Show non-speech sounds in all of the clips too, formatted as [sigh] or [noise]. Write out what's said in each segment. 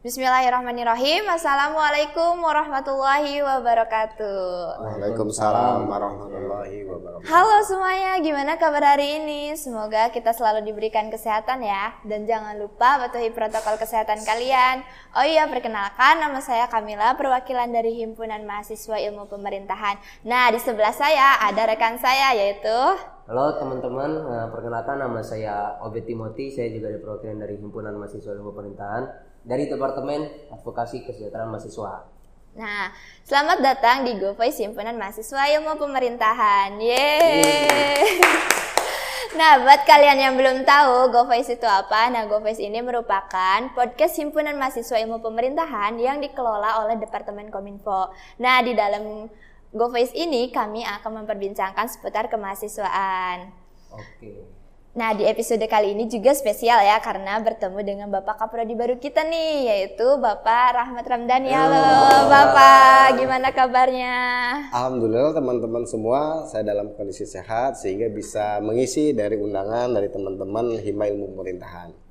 Bismillahirrahmanirrahim. Assalamualaikum warahmatullahi wabarakatuh. Waalaikumsalam warahmatullahi wabarakatuh. Halo semuanya, gimana kabar hari ini? Semoga kita selalu diberikan kesehatan ya. Dan jangan lupa patuhi protokol kesehatan kalian. Oh iya, perkenalkan nama saya Kamila, perwakilan dari Himpunan Mahasiswa Ilmu Pemerintahan. Nah, di sebelah saya ada rekan saya yaitu Halo teman-teman, eh, perkenalkan nama saya Obet Timothy, saya juga dari perwakilan dari Himpunan Mahasiswa Ilmu Pemerintahan dari Departemen Advokasi Kesejahteraan Mahasiswa. Nah, selamat datang di GoVoice Himpunan Mahasiswa Ilmu Pemerintahan. Yeay. Nah, buat kalian yang belum tahu GoVoice itu apa, nah GoVoice ini merupakan podcast Himpunan Mahasiswa Ilmu Pemerintahan yang dikelola oleh Departemen Kominfo. Nah, di dalam GoVoice ini kami akan memperbincangkan seputar kemahasiswaan. Oke. Nah, di episode kali ini juga spesial ya karena bertemu dengan Bapak Kaprodi baru kita nih, yaitu Bapak Rahmat Ramdhani. Halo, Bapak, gimana kabarnya? Alhamdulillah teman-teman semua saya dalam kondisi sehat sehingga bisa mengisi dari undangan dari teman-teman Hima Ilmu Pemerintahan.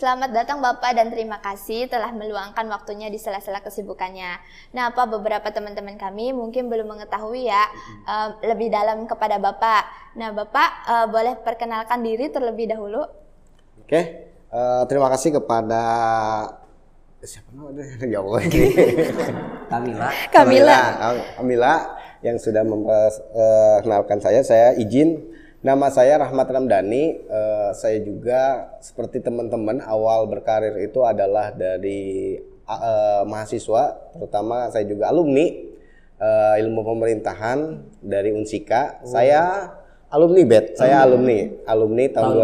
Selamat datang Bapak dan terima kasih telah meluangkan waktunya di sela-sela kesibukannya. Nah, apa beberapa teman-teman kami mungkin belum mengetahui ya uh, lebih dalam kepada Bapak. Nah, Bapak uh, boleh perkenalkan diri terlebih dahulu. Oke, uh, terima kasih kepada siapa namanya? [laughs] Ya Allah. Kamila. Kamila. Kamila yang sudah memperkenalkan saya. Saya izin Nama saya Rahmat Ramdhani. Uh, saya juga seperti teman-teman awal berkarir itu adalah dari uh, mahasiswa, terutama saya juga alumni uh, ilmu pemerintahan dari Unsika. Oh. Saya alumni BET. Saya alumni, alumni tahun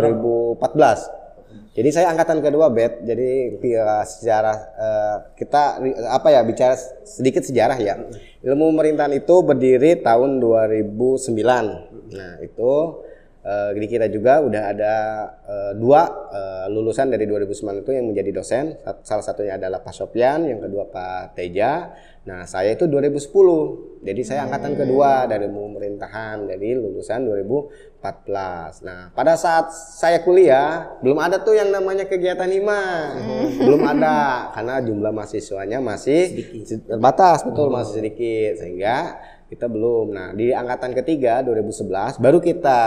2014. Jadi saya angkatan kedua BET. Jadi via sejarah uh, kita apa ya bicara sedikit sejarah ya. Ilmu pemerintahan itu berdiri tahun 2009. Nah, itu uh, di kita juga udah ada uh, dua uh, lulusan dari 2009 itu yang menjadi dosen. Salah satunya adalah Pak Sopian, yang kedua Pak Teja. Nah, saya itu 2010. Jadi saya angkatan hmm. kedua dari pemerintahan dari lulusan 2014. Nah, pada saat saya kuliah belum ada tuh yang namanya kegiatan IMA. Hmm. Belum ada karena jumlah mahasiswanya masih sedikit. terbatas, betul hmm. masih sedikit sehingga kita belum. Nah, di angkatan ketiga 2011 baru kita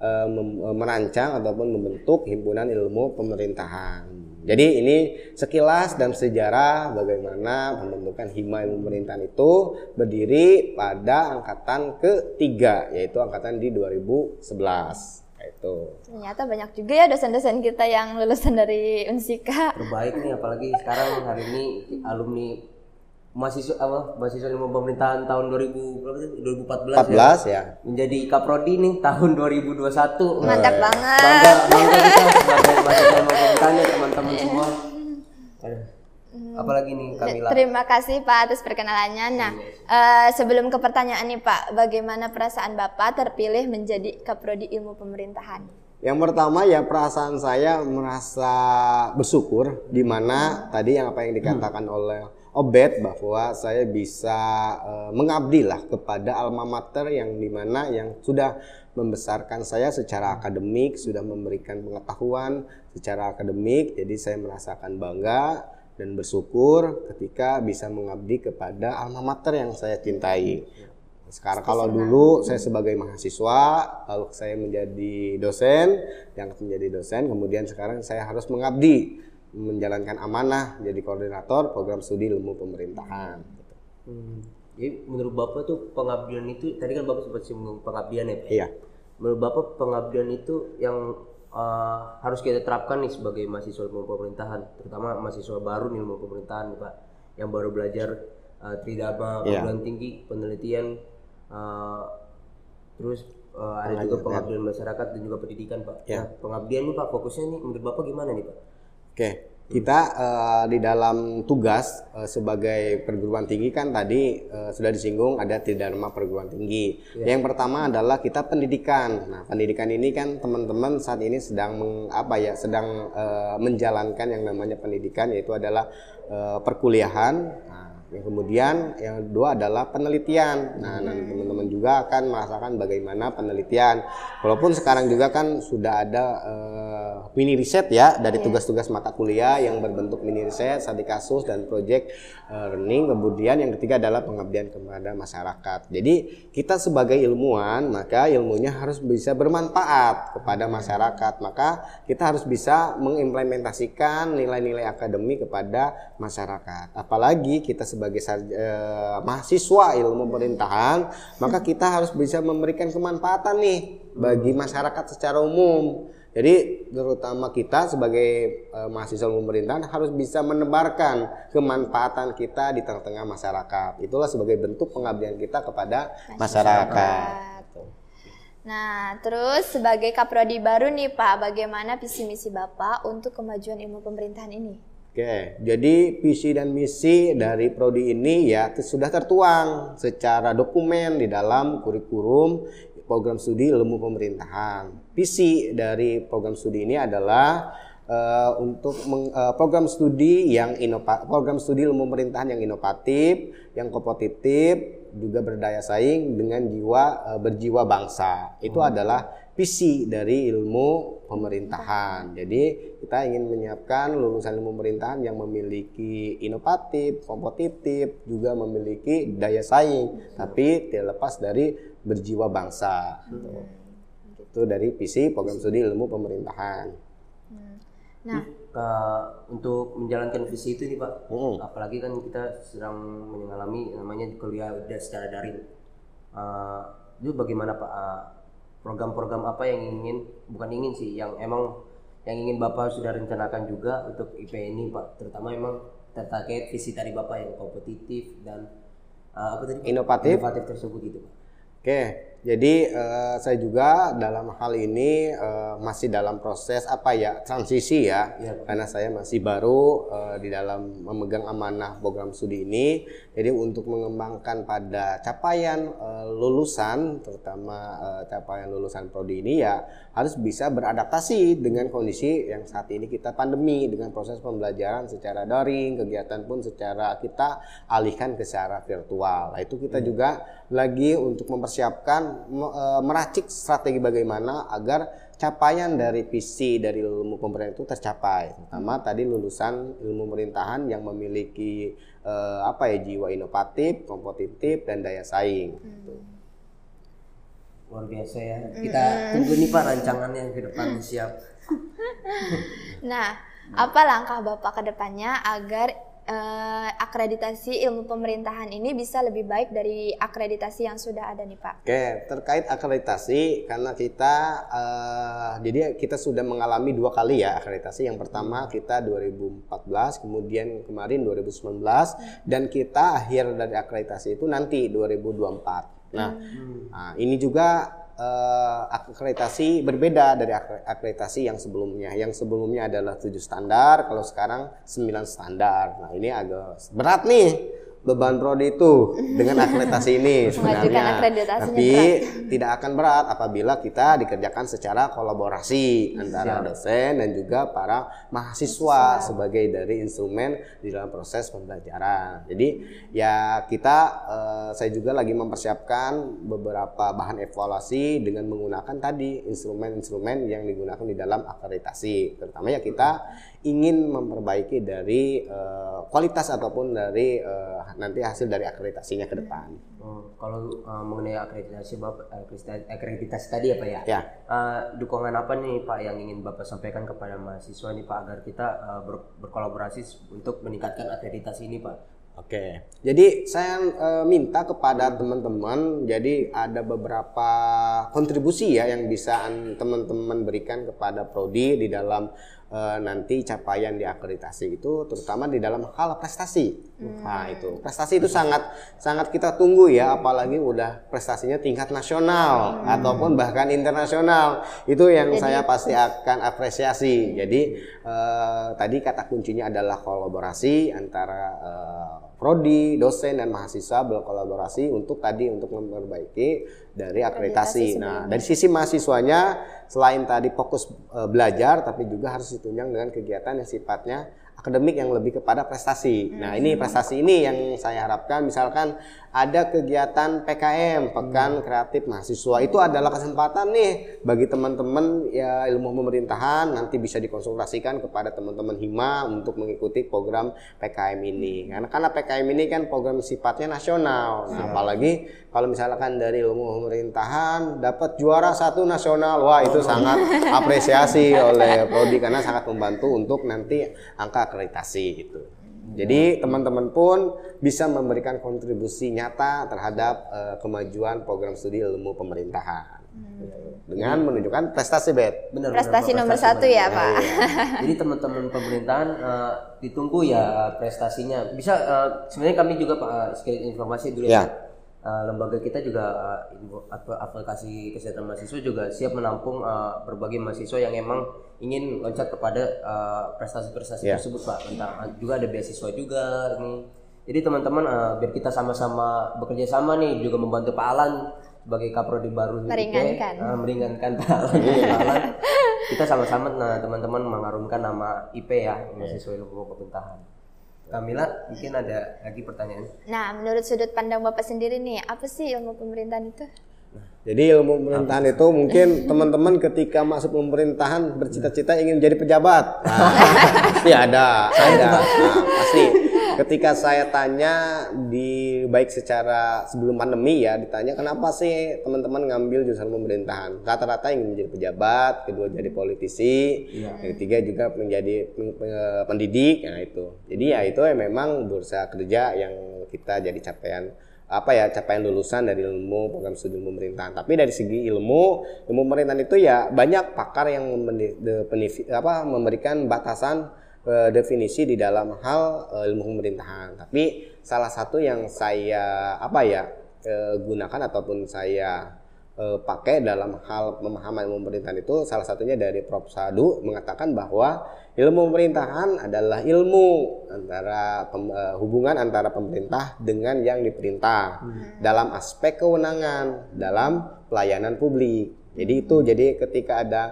uh, merancang ataupun membentuk himpunan ilmu pemerintahan. Jadi ini sekilas dan sejarah bagaimana pembentukan hima ilmu pemerintahan itu berdiri pada angkatan ketiga yaitu angkatan di 2011 itu. Ternyata banyak juga ya dosen-dosen kita yang lulusan dari Unsika. Terbaik nih apalagi sekarang hari ini alumni mahasiswa apa mahasiswa ilmu pemerintahan tahun 2000 berapa sih 2014 14 ya, ya. menjadi kaprodi nih tahun 2021 mantap banget bangga bangga kita sebagai mahasiswa ilmu pemerintahan ya teman-teman iya. semua Aduh. apalagi nih Kamila terima kasih Pak atas perkenalannya nah uh, sebelum ke pertanyaan nih Pak bagaimana perasaan Bapak terpilih menjadi kaprodi ilmu pemerintahan yang pertama ya perasaan saya merasa bersyukur di mana hmm. tadi yang apa yang dikatakan hmm. oleh Obet bahwa saya bisa uh, mengabdi lah kepada alma mater yang di mana yang sudah membesarkan saya secara akademik, sudah memberikan pengetahuan secara akademik, jadi saya merasakan bangga dan bersyukur ketika bisa mengabdi kepada alma mater yang saya cintai. Sekarang kalau dulu saya sebagai mahasiswa, lalu saya menjadi dosen, yang menjadi dosen, kemudian sekarang saya harus mengabdi menjalankan amanah jadi koordinator program studi ilmu pemerintahan. Hmm. Jadi menurut bapak tuh pengabdian itu tadi kan bapak sempat singgung pengabdian ya pak. Iya. Menurut bapak pengabdian itu yang uh, harus kita terapkan nih sebagai mahasiswa ilmu pemerintahan, terutama mahasiswa baru nih ilmu pemerintahan nih pak, yang baru belajar uh, tridharma iya. perguruan tinggi penelitian, uh, terus uh, ada juga pengabdian masyarakat dan juga pendidikan pak. Ya. Nah pengabdian nih pak fokusnya nih menurut bapak gimana nih pak? Oke, kita uh, di dalam tugas uh, sebagai perguruan tinggi kan tadi uh, sudah disinggung ada tridharma perguruan tinggi. Ya. Yang pertama adalah kita pendidikan. Nah, pendidikan ini kan teman-teman saat ini sedang meng, apa ya, sedang uh, menjalankan yang namanya pendidikan yaitu adalah uh, perkuliahan. Yang kemudian yang kedua adalah penelitian. Nah, nanti teman-teman juga akan merasakan bagaimana penelitian. Walaupun sekarang juga kan sudah ada uh, mini riset ya dari tugas-tugas mata kuliah yang berbentuk mini riset, studi kasus dan project uh, learning. Kemudian yang ketiga adalah pengabdian kepada masyarakat. Jadi kita sebagai ilmuwan maka ilmunya harus bisa bermanfaat kepada masyarakat. Maka kita harus bisa mengimplementasikan nilai-nilai akademik kepada masyarakat. Apalagi kita sebagai uh, mahasiswa ilmu pemerintahan, maka kita harus bisa memberikan kemanfaatan nih bagi masyarakat secara umum. Jadi terutama kita sebagai uh, mahasiswa pemerintahan harus bisa menebarkan kemanfaatan kita di tengah-tengah masyarakat. Itulah sebagai bentuk pengabdian kita kepada masyarakat. masyarakat. Nah, terus sebagai kaprodi baru nih Pak, bagaimana visi misi Bapak untuk kemajuan ilmu pemerintahan ini? Oke, jadi visi dan misi dari prodi ini ya sudah tertuang secara dokumen di dalam kurikulum program studi ilmu pemerintahan. Visi dari program studi ini adalah uh, untuk meng, uh, program studi yang inova, program studi ilmu pemerintahan yang inovatif, yang kompetitif, juga berdaya saing dengan jiwa uh, berjiwa bangsa. Itu hmm. adalah visi dari ilmu pemerintahan. Jadi kita ingin menyiapkan lulusan ilmu pemerintahan yang memiliki inovatif, kompetitif, juga memiliki daya saing, tapi tidak lepas dari berjiwa bangsa. Gitu. Itu dari visi program studi ilmu pemerintahan. Hmm. Nah, uh, untuk menjalankan visi itu nih Pak, hmm. apalagi kan kita sedang mengalami namanya kuliah secara daring. Uh, itu bagaimana Pak? Uh, program-program apa yang ingin bukan ingin sih yang emang yang ingin bapak sudah rencanakan juga untuk IP ini pak. Terutama emang terkait visi dari bapak yang kompetitif dan uh, apa tadi inovatif. Inovatif tersebut gitu pak. Oke jadi uh, saya juga dalam hal ini uh, masih dalam proses apa ya transisi ya, ya karena saya masih baru uh, di dalam memegang amanah program studi ini. Jadi untuk mengembangkan pada capaian uh, lulusan, terutama uh, capaian lulusan prodi ini ya harus bisa beradaptasi dengan kondisi yang saat ini kita pandemi dengan proses pembelajaran secara daring, kegiatan pun secara kita alihkan ke secara virtual. Nah, itu kita hmm. juga lagi untuk mempersiapkan E, meracik strategi bagaimana agar capaian dari visi dari ilmu pemerintahan itu tercapai. Pertama hmm. tadi lulusan ilmu pemerintahan yang memiliki uh, apa ya jiwa inovatif, kompetitif dan daya saing. Hmm. Luar biasa ya. Kita hmm. tunggu nih Pak rancangannya yang ke depan siap. [laughs] nah, apa langkah Bapak ke depannya agar uh, akreditasi ilmu pemerintahan ini bisa lebih baik dari akreditasi yang sudah ada nih Pak? Oke, terkait akreditasi karena kita uh, jadi kita sudah mengalami dua kali ya akreditasi. Yang pertama kita 2014, kemudian kemarin 2019 dan kita akhir dari akreditasi itu nanti 2024. Nah, hmm. nah ini juga uh, akreditasi berbeda dari akreditasi yang sebelumnya. Yang sebelumnya adalah tujuh standar, kalau sekarang sembilan standar. Nah, ini agak berat nih beban prodi itu dengan akreditasi ini [laughs] sebenarnya. Tapi berat. tidak akan berat apabila kita dikerjakan secara kolaborasi antara dosen dan juga para mahasiswa sebagai dari instrumen di dalam proses pembelajaran. Jadi ya kita eh, saya juga lagi mempersiapkan beberapa bahan evaluasi dengan menggunakan tadi instrumen-instrumen yang digunakan di dalam akreditasi. Terutama ya kita ingin memperbaiki dari uh, kualitas ataupun dari uh, nanti hasil dari akreditasinya ke depan. Oh, kalau uh, mengenai akreditasi Bapak akreditasi tadi apa ya? Ya. Uh, dukungan apa nih Pak yang ingin Bapak sampaikan kepada mahasiswa nih Pak agar kita uh, ber, berkolaborasi untuk meningkatkan akreditasi ini Pak? Oke, jadi saya e, minta kepada teman-teman, jadi ada beberapa kontribusi ya yang bisa teman-teman berikan kepada prodi di dalam e, nanti capaian di akreditasi itu terutama di dalam hal prestasi. Hmm. Nah, itu. Prestasi itu sangat sangat kita tunggu ya apalagi udah prestasinya tingkat nasional hmm. ataupun bahkan internasional. Itu yang Jadi, saya pasti akan apresiasi. Jadi e, tadi kata kuncinya adalah kolaborasi antara e, prodi, dosen dan mahasiswa berkolaborasi untuk tadi untuk memperbaiki dari akreditasi. Nah, dari sisi mahasiswanya selain tadi fokus e, belajar tapi juga harus ditunjang dengan kegiatan yang sifatnya akademik yang lebih kepada prestasi. Nah, ini prestasi ini yang saya harapkan misalkan ada kegiatan PKM, Pekan Kreatif Mahasiswa. Itu adalah kesempatan nih bagi teman-teman ya ilmu pemerintahan nanti bisa dikonsultasikan kepada teman-teman Hima untuk mengikuti program PKM ini. Karena karena PKM ini kan program sifatnya nasional. Nah, apalagi kalau misalkan dari ilmu pemerintahan dapat juara satu nasional, wah itu sangat [laughs] apresiasi oleh prodi karena sangat membantu untuk nanti angka akreditasi gitu. Jadi teman-teman pun bisa memberikan kontribusi nyata terhadap uh, kemajuan program studi ilmu pemerintahan hmm. dengan menunjukkan prestasi bet. Benar, prestasi benar, nomor prestasi satu ya pak. Ya, Jadi teman-teman pemerintahan uh, ditunggu ya prestasinya. Bisa uh, sebenarnya kami juga pak uh, sedikit informasi dulu ya. ya uh, lembaga kita juga uh, aplikasi kesehatan mahasiswa juga siap menampung uh, berbagai mahasiswa yang emang ingin loncat kepada prestasi-prestasi uh, yeah. tersebut pak. Tentang uh, juga ada beasiswa juga ini. Jadi teman-teman uh, biar kita sama-sama bekerja sama nih juga membantu Pak Alan sebagai kaprodi baru meringankan. Uh, meringankan Pak Alan, Pak Alan. kita sama-sama nah teman-teman mengharumkan nama IP ya mahasiswa ilmu pemerintahan Kamila, mungkin ada lagi pertanyaan. Nah, menurut sudut pandang Bapak sendiri nih, apa sih ilmu pemerintahan itu? Jadi ilmu pemerintahan itu mungkin [laughs] teman-teman ketika masuk pemerintahan bercita-cita ingin jadi pejabat. [laughs] Nah, pasti ada. Ada. Nah, pasti ketika saya tanya di baik secara sebelum pandemi ya ditanya kenapa sih teman-teman ngambil jurusan pemerintahan rata-rata ingin menjadi pejabat kedua jadi politisi ya. yang ketiga juga menjadi pendidik nah itu jadi ya itu ya memang bursa kerja yang kita jadi capaian apa ya capaian lulusan dari ilmu program studi pemerintahan. Tapi dari segi ilmu ilmu pemerintahan itu ya banyak pakar yang apa, memberikan batasan definisi di dalam hal uh, ilmu pemerintahan. Tapi salah satu yang saya apa ya uh, gunakan ataupun saya pakai dalam hal pemahaman ilmu pemerintahan itu salah satunya dari Prof Sadu mengatakan bahwa ilmu pemerintahan adalah ilmu antara pem, hubungan antara pemerintah dengan yang diperintah hmm. dalam aspek kewenangan dalam pelayanan publik. Jadi itu jadi ketika ada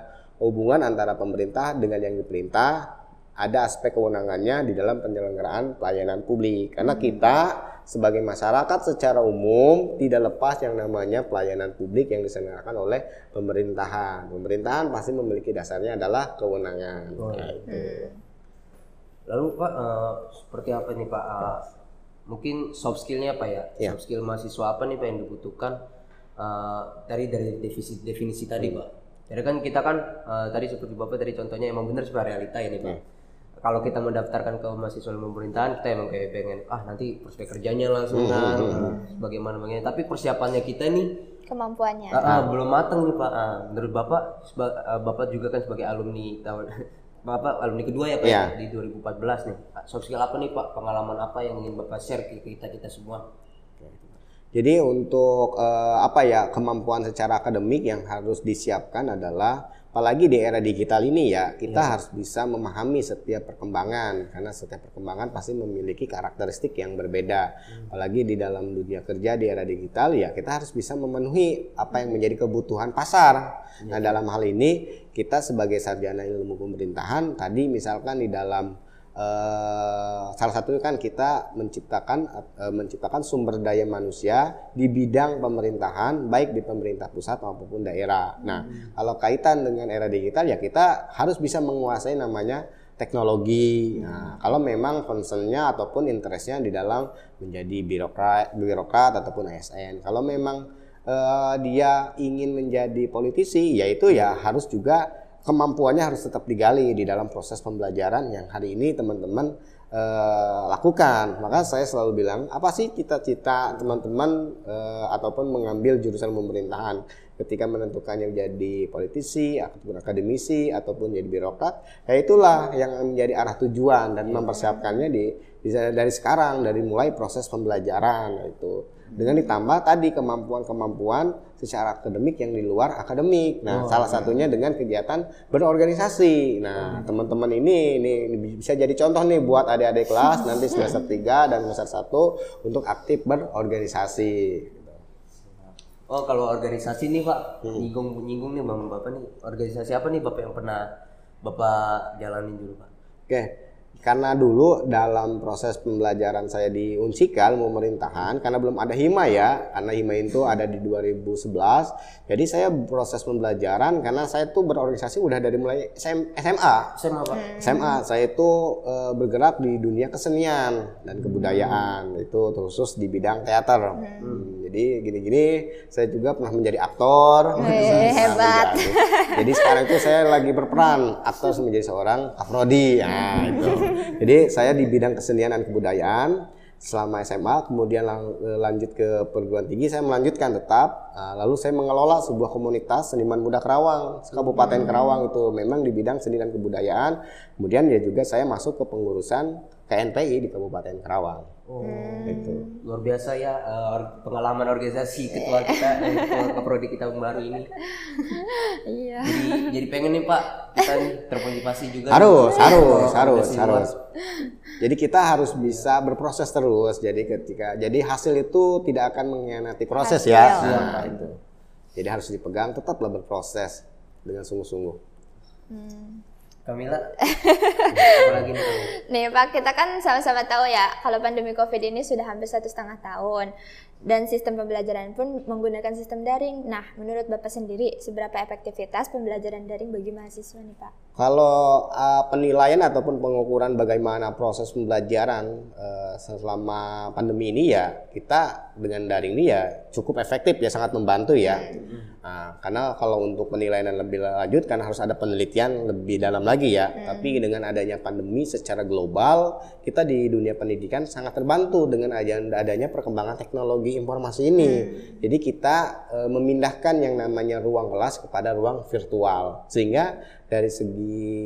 hubungan antara pemerintah dengan yang diperintah ada aspek kewenangannya di dalam penyelenggaraan pelayanan publik. Karena hmm. kita sebagai masyarakat secara umum tidak lepas yang namanya pelayanan publik yang diselenggarakan oleh pemerintahan. Pemerintahan pasti memiliki dasarnya adalah kewenangan. Oh, gitu. hmm. Lalu Pak, uh, seperti apa nih Pak? Uh, mungkin soft skillnya apa ya? ya? Soft skill mahasiswa apa nih Pak yang dibutuhkan uh, dari dari definisi definisi tadi hmm. Pak? Jadi kan kita kan uh, tadi seperti Bapak tadi contohnya emang benar sebuah realita ini Pak. Hmm kalau kita mendaftarkan ke mahasiswa ilmu pemerintahan kita emang kayak pengen ah nanti prospek kerjanya langsung hmm, kan hmm, hmm. bagaimana bagaimana. Tapi persiapannya kita nih kemampuannya. Ah, ah, belum matang nih pak. Ah, menurut bapak ah, bapak juga kan sebagai alumni tahun [laughs] bapak alumni kedua ya pak yeah. di 2014 nih. Soft skill apa nih pak? Pengalaman apa yang ingin bapak share ke kita kita semua? Jadi untuk uh, apa ya kemampuan secara akademik yang harus disiapkan adalah apalagi di era digital ini ya kita ya. harus bisa memahami setiap perkembangan karena setiap perkembangan pasti memiliki karakteristik yang berbeda hmm. apalagi di dalam dunia kerja di era digital ya kita harus bisa memenuhi apa yang menjadi kebutuhan pasar ya. nah dalam hal ini kita sebagai sarjana ilmu pemerintahan tadi misalkan di dalam Uh, salah satu kan kita menciptakan uh, menciptakan sumber daya manusia di bidang pemerintahan baik di pemerintah pusat maupun daerah. Nah, hmm. kalau kaitan dengan era digital ya kita harus bisa menguasai namanya teknologi. Nah, kalau memang concernnya ataupun interestnya di dalam menjadi birokrat, birokrat ataupun ASN. Kalau memang uh, dia ingin menjadi politisi, yaitu ya harus juga kemampuannya harus tetap digali di dalam proses pembelajaran yang hari ini teman-teman eh, lakukan. Maka saya selalu bilang, apa sih cita-cita teman-teman eh, ataupun mengambil jurusan pemerintahan ketika menentukan yang jadi politisi ataupun akademisi ataupun jadi birokrat, ya itulah yang menjadi arah tujuan dan mempersiapkannya di bisa dari sekarang dari mulai proses pembelajaran itu dengan ditambah tadi kemampuan-kemampuan secara akademik yang di luar akademik. Nah, oh, salah iya. satunya dengan kegiatan berorganisasi. Nah, hmm. teman-teman ini, ini bisa jadi contoh nih buat adik-adik kelas nanti semester 3 dan semester 1 untuk aktif berorganisasi. Oh, kalau organisasi nih, Pak, hmm. nyinggung nyinggung nih Bang Bapak nih. Organisasi apa nih Bapak yang pernah Bapak jalanin dulu, Pak? Oke. karena dulu dalam proses pembelajaran saya di Unsikal pemerintahan karena belum ada hima ya karena hima itu ada di 2011 jadi saya proses pembelajaran karena saya tuh berorganisasi udah dari mulai SMA SMA Pak. SMA saya itu eh, bergerak di dunia kesenian dan kebudayaan itu khusus di bidang teater Hmm, jadi gini-gini saya juga pernah menjadi aktor. Wih, Pernah hebat. menjadi. jadi sekarang itu saya lagi berperan aktor menjadi seorang Afrodi. Nah itu jadi saya di bidang kesenian dan kebudayaan selama SMA kemudian lang- eh, lanjut ke perguruan tinggi saya melanjutkan tetap. Nah, lalu saya mengelola sebuah komunitas seniman muda Kerawang Kabupaten Kerawang itu. Memang di bidang seni dan kebudayaan. Kemudian ya juga saya masuk ke pengurusan KNPI di Kabupaten Kerawang Oh, itu luar biasa ya eh, pengalaman organisasi ketua kita eh, ketua keprodi kita yang baru ini. Iya. Jadi jadi pengen nih Pak kita termotivasi juga. harus nih. harus harus harus jadi kita harus bisa berproses terus jadi ketika jadi hasil itu tidak akan mengkhianati proses Hasil. ya nah, itu jadi harus dipegang tetaplah berproses dengan sungguh-sungguh Kamila. [laughs] Apalagi nih Kamila? Nih Pak, kita kan sama-sama tahu ya kalau pandemi COVID ini sudah hampir satu setengah tahun dan sistem pembelajaran pun menggunakan sistem daring. Nah, menurut Bapak sendiri, seberapa efektivitas pembelajaran daring bagi mahasiswa nih Pak? Kalau uh, penilaian ataupun pengukuran bagaimana proses pembelajaran uh, selama pandemi ini ya kita dengan daring ini ya cukup efektif ya sangat membantu ya. Nah, karena kalau untuk penilaian yang lebih lanjut kan harus ada penelitian lebih dalam lagi ya. Tapi dengan adanya pandemi secara global kita di dunia pendidikan sangat terbantu dengan adanya perkembangan teknologi informasi ini. Jadi kita uh, memindahkan yang namanya ruang kelas kepada ruang virtual. Sehingga dari segi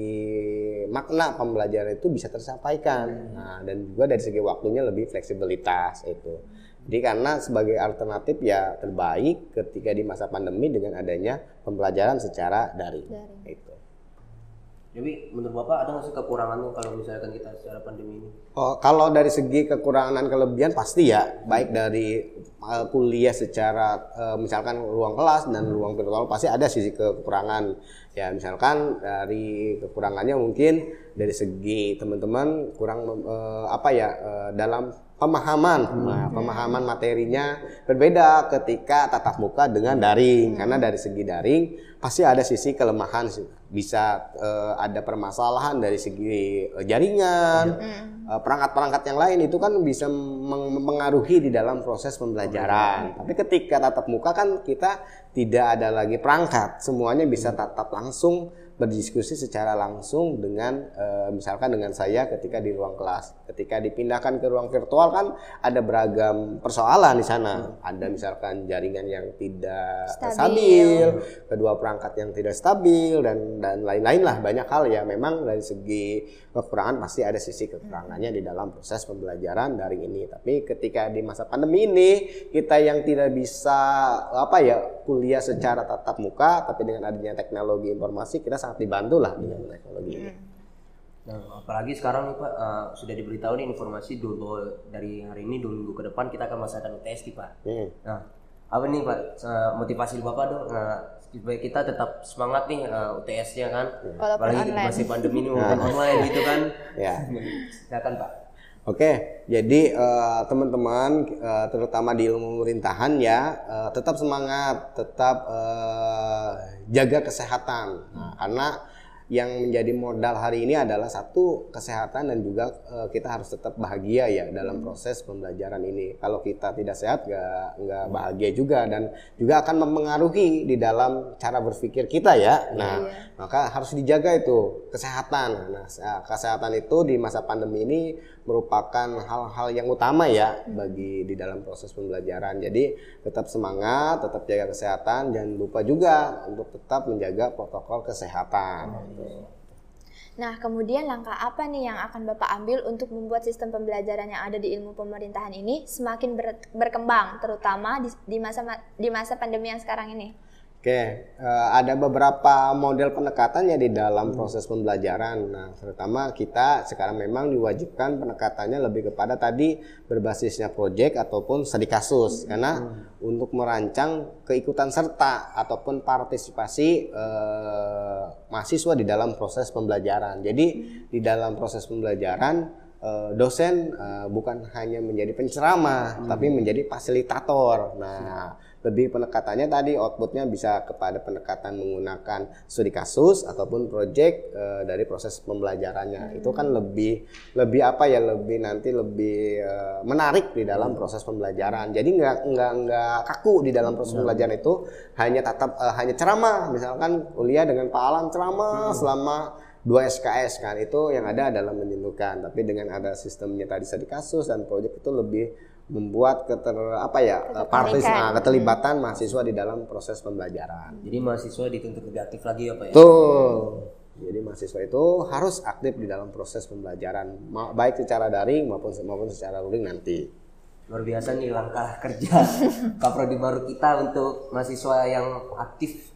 makna pembelajaran itu bisa tersampaikan. Nah, dan juga dari segi waktunya lebih fleksibilitas itu jadi karena sebagai alternatif ya terbaik ketika di masa pandemi dengan adanya pembelajaran secara daring. Daring. Jadi menurut Bapak ada nggak sih kekurangannya kalau misalkan kita secara pandemi ini? Oh, kalau dari segi kekurangan dan kelebihan pasti ya, baik dari uh, kuliah secara uh, misalkan ruang kelas dan ruang virtual pasti ada sisi kekurangan. Ya, misalkan dari kekurangannya mungkin dari segi teman-teman kurang uh, apa ya uh, dalam pemahaman, Nah, pemahaman materinya berbeda ketika tatap muka dengan daring. Karena dari segi daring pasti ada sisi kelemahan sih. bisa eh, ada permasalahan dari segi eh, jaringan, eh, perangkat-perangkat yang lain itu kan bisa meng- mengaruhi di dalam proses pembelajaran. Tapi ketika tatap muka kan kita tidak ada lagi perangkat, semuanya bisa tatap langsung berdiskusi secara langsung dengan eh, misalkan dengan saya ketika di ruang kelas. Ketika dipindahkan ke ruang virtual kan ada beragam persoalan di sana. Ada misalkan jaringan yang tidak Stabil. stabil, kedua perangkat yang tidak stabil dan dan lain-lain lah banyak hal ya. Memang dari segi kekurangan pasti ada sisi kekurangannya di dalam proses pembelajaran daring ini. Tapi ketika di masa pandemi ini kita yang tidak bisa apa ya kuliah secara tatap muka, tapi dengan adanya teknologi informasi kita sangat dibantu lah dengan teknologi ini. Nah, apalagi sekarang nih Pak eh, sudah diberitahu nih informasi dulu dari hari ini dua minggu ke depan kita akan melaksanakan UTS nih Pak. Hmm. Nah, apa nih Pak eh, motivasi Bapak dong nah, supaya kita tetap semangat nih eh, UTS-nya kan. Walaupun apalagi online. masih pandemi ini walaupun [laughs] online gitu kan. Ya. [laughs] Silakan Pak. Oke, jadi eh, teman-teman eh, terutama di ilmu pemerintahan ya eh, tetap semangat, tetap eh, jaga kesehatan. Nah, karena yang menjadi modal hari ini adalah satu kesehatan dan juga eh, kita harus tetap bahagia ya dalam proses pembelajaran ini. Kalau kita tidak sehat nggak nggak bahagia juga dan juga akan mempengaruhi di dalam cara berpikir kita ya. Nah, maka harus dijaga itu kesehatan. Nah, se- kesehatan itu di masa pandemi ini merupakan hal-hal yang utama ya bagi di dalam proses pembelajaran. Jadi tetap semangat, tetap jaga kesehatan, jangan lupa juga untuk tetap menjaga protokol kesehatan. Nah, kemudian langkah apa nih yang akan Bapak ambil untuk membuat sistem pembelajaran yang ada di ilmu pemerintahan ini semakin ber- berkembang, terutama di, di masa ma- di masa pandemi yang sekarang ini? Oke, uh, ada beberapa model pendekatannya di dalam proses pembelajaran. Nah, terutama kita sekarang memang diwajibkan pendekatannya lebih kepada tadi berbasisnya proyek ataupun studi kasus, karena hmm. untuk merancang keikutan serta ataupun partisipasi uh, mahasiswa di dalam proses pembelajaran. Jadi di dalam proses pembelajaran dosen uh, bukan hanya menjadi penceramah, hmm. tapi menjadi fasilitator. Nah lebih pendekatannya tadi outputnya bisa kepada pendekatan menggunakan studi kasus ataupun project e, dari proses pembelajarannya hmm. itu kan lebih lebih apa ya lebih nanti lebih e, menarik di dalam proses pembelajaran jadi nggak nggak nggak kaku di dalam proses hmm. pembelajaran itu hanya tatap e, hanya ceramah misalkan kuliah dengan Pak Alam ceramah hmm. selama dua SKS kan itu yang ada adalah menyentuhkan tapi dengan ada sistemnya tadi studi kasus dan project itu lebih membuat keter apa ya eh, partis nah, keterlibatan mahasiswa di dalam proses pembelajaran. Jadi mahasiswa dituntut lebih aktif lagi ya pak ya? Tuh. Jadi mahasiswa itu harus aktif di dalam proses pembelajaran, baik secara daring maupun maupun secara luring nanti. Luar biasa nih langkah kerja [laughs] Kaprodi baru kita untuk mahasiswa yang aktif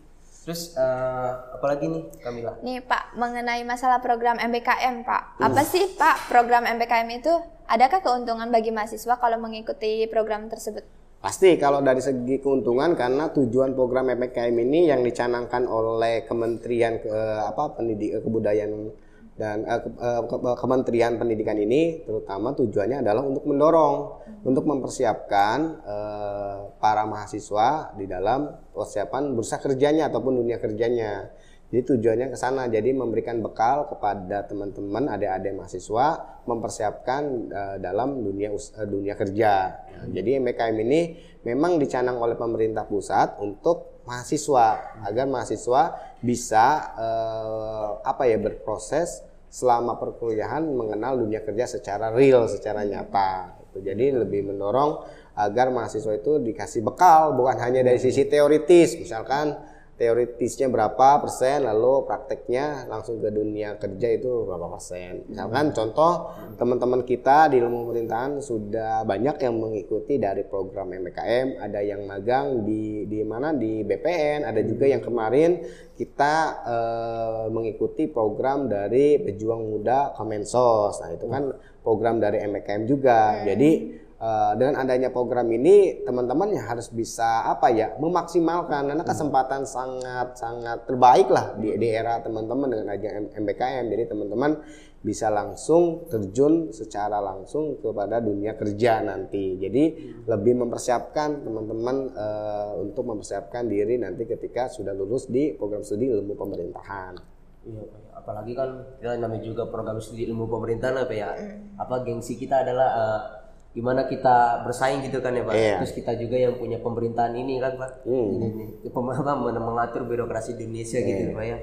Terus uh, apa lagi nih Kamila? Nih Pak, mengenai masalah program MBKM Pak. Uh. Apa sih Pak program MBKM itu? Adakah keuntungan bagi mahasiswa kalau mengikuti program tersebut? Pasti kalau dari segi keuntungan karena tujuan program MBKM ini yang dicanangkan oleh Kementerian ke, apa Pendidik Kebudayaan dan uh, ke, uh, Kementerian Pendidikan ini terutama tujuannya adalah untuk mendorong hmm. untuk mempersiapkan uh, para mahasiswa di dalam persiapan bursa kerjanya ataupun dunia kerjanya. Jadi tujuannya ke sana jadi memberikan bekal kepada teman-teman adik-adik mahasiswa mempersiapkan uh, dalam dunia dunia kerja. Hmm. Jadi MKM ini memang dicanang oleh pemerintah pusat untuk mahasiswa. Agar mahasiswa bisa eh, apa ya berproses selama perkuliahan mengenal dunia kerja secara real, secara nyata. Jadi lebih mendorong agar mahasiswa itu dikasih bekal bukan hanya dari sisi teoritis, misalkan teoritisnya berapa persen lalu prakteknya langsung ke dunia kerja itu berapa persen. Misalkan contoh teman-teman kita di ilmu pemerintahan sudah banyak yang mengikuti dari program MPKM ada yang magang di di mana? Di BPN ada juga yang kemarin kita eh, mengikuti program dari pejuang muda Kemensos nah itu kan program dari MPKM juga. Jadi Eh, dengan adanya program ini teman-teman ya harus bisa apa ya memaksimalkan. Karena kesempatan sangat sangat terbaik lah di, di era teman-teman dengan adanya MBKM jadi teman-teman bisa langsung terjun secara langsung kepada dunia kerja nanti. Jadi lebih mempersiapkan teman-teman uh, untuk mempersiapkan diri nanti ketika sudah lulus di program studi ilmu pemerintahan. Iya, apalagi kan kita namanya juga program studi ilmu pemerintahan apa ya? Mm. Apa gengsi kita adalah uh, gimana kita bersaing gitu kan ya pak yeah. terus kita juga yang punya pemerintahan ini kan pak mm. ini, [laughs] ini apa mengatur birokrasi di Indonesia yeah. gitu iya. pak ya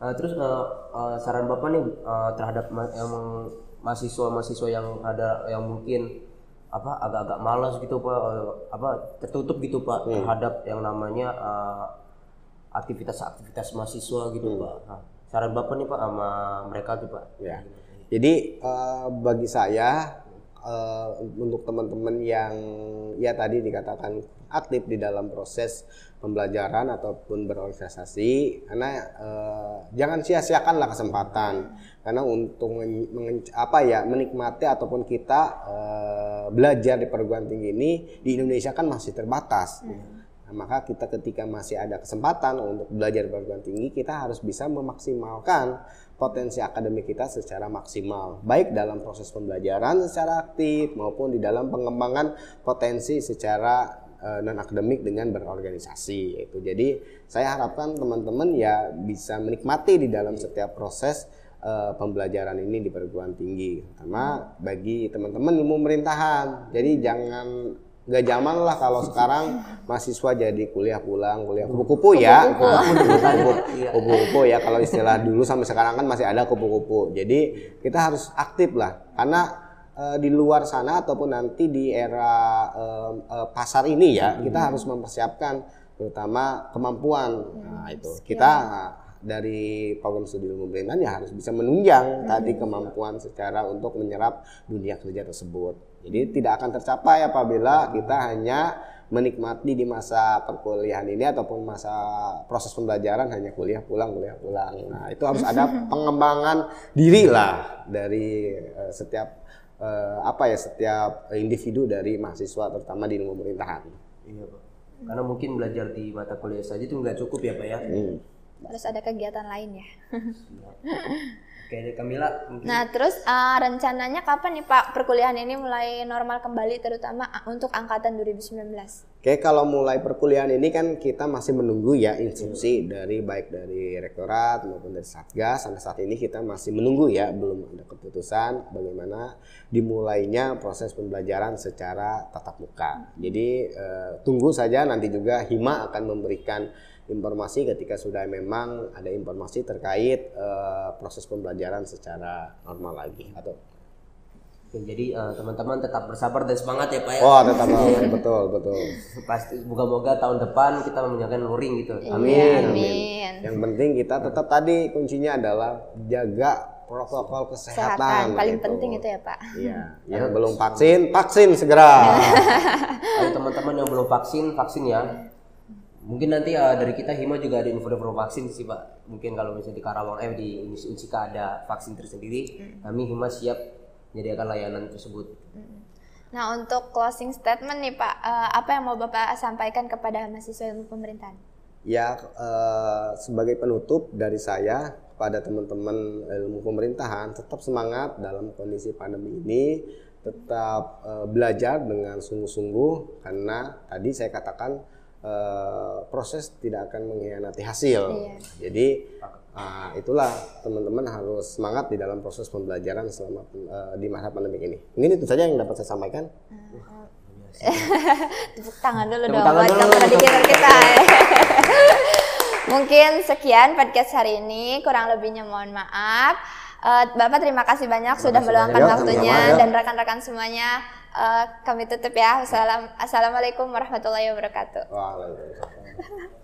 uh, terus uh, uh, saran bapak nih uh, terhadap ma mahasiswa mahasiswa yang ada yang mungkin apa agak-agak malas gitu pak uh, apa tertutup gitu pak mm. terhadap yang namanya aktivitas-aktivitas mahasiswa gitu mm. pak nah, saran bapak nih pak sama mereka tuh pak yeah. jadi uh, bagi saya uh, untuk teman-teman yang ya tadi dikatakan aktif di dalam proses pembelajaran ataupun berorganisasi karena uh, jangan sia-siakanlah kesempatan karena untuk apa ya menikmati ataupun kita uh, belajar di perguruan tinggi ini di Indonesia kan masih terbatas. Hmm. Nah, maka kita ketika masih ada kesempatan untuk belajar di perguruan tinggi kita harus bisa memaksimalkan potensi akademik kita secara maksimal, baik dalam proses pembelajaran secara aktif maupun di dalam pengembangan potensi secara uh, non akademik dengan berorganisasi itu. Jadi saya harapkan teman-teman ya bisa menikmati di dalam setiap proses uh, pembelajaran ini di perguruan tinggi, terutama bagi teman-teman ilmu pemerintahan. Jadi jangan Gak zaman lah kalau [laughs] sekarang mahasiswa jadi kuliah pulang kuliah kupu-kupu ya. [laughs] kupu-kupu ya. Kalau istilah dulu sampai sekarang kan masih ada kupu-kupu. Jadi kita harus aktif lah. Karena e, di luar sana ataupun nanti di era e, e, pasar ini ya kita harus mempersiapkan terutama kemampuan. Nah itu. Kita dari program studi ilmu pemerintahan ya harus bisa menunjang tadi kemampuan secara untuk menyerap dunia kerja tersebut. Jadi tidak akan tercapai apabila kita hanya menikmati di masa perkuliahan ini ataupun masa proses pembelajaran hanya kuliah pulang kuliah pulang. Nah itu harus ada [laughs] pengembangan diri lah dari uh, setiap uh, apa ya setiap individu dari mahasiswa terutama di ilmu pemerintahan. Iya pak. Karena mungkin belajar di mata kuliah saja itu nggak cukup ya pak ya. Hmm. Harus ada kegiatan lain ya. Oke, Kamila. Mungkin. Nah, terus uh, rencananya kapan nih Pak perkuliahan ini mulai normal kembali terutama untuk angkatan 2019? Oke, kalau mulai perkuliahan ini kan kita masih menunggu ya instruksi dari baik dari rektorat maupun dari Satgas. Sampai saat ini kita masih menunggu ya, belum ada keputusan bagaimana dimulainya proses pembelajaran secara tatap muka. Jadi uh, tunggu saja nanti juga Hima akan memberikan informasi ketika sudah memang ada informasi terkait uh, proses pembelajaran secara normal lagi atau jadi uh, teman-teman tetap bersabar dan semangat ya Pak ya. Oh, tetap semangat betul, betul. [laughs] Pasti moga-moga tahun depan kita menjaga luring gitu. Iya, amin, amin. amin. Yang penting kita tetap tadi kuncinya adalah jaga protokol kesehatan. Kesehatan paling gitu. penting itu ya Pak. Iya, [laughs] yang belum vaksin, vaksin segera. [laughs] Ayo teman-teman yang belum vaksin, vaksin ya mungkin nanti uh, dari kita Hima juga ada info-info vaksin sih pak mungkin kalau misalnya di Karawang eh di Unsika ada vaksin tersendiri hmm. kami Hima siap menyediakan layanan tersebut hmm. nah untuk closing statement nih pak uh, apa yang mau bapak sampaikan kepada mahasiswa ilmu pemerintahan ya uh, sebagai penutup dari saya kepada teman-teman ilmu pemerintahan tetap semangat dalam kondisi pandemi ini tetap uh, belajar dengan sungguh-sungguh karena tadi saya katakan uh, proses tidak akan mengkhianati hasil. Iya. Jadi uh, itulah teman-teman harus semangat di dalam proses pembelajaran selama uh, di masa pandemi ini. Ini itu saja yang dapat saya sampaikan. [laughs] Tepuk tangan dulu Tepuk dong tangan buat dulu. kita. [laughs] Mungkin sekian podcast hari ini, kurang lebihnya mohon maaf. Uh, Bapak terima kasih banyak terima sudah meluangkan waktunya dan rekan-rekan semuanya uh, kami tutup ya. Assalamualaikum warahmatullahi wabarakatuh. Waalaikumsalam.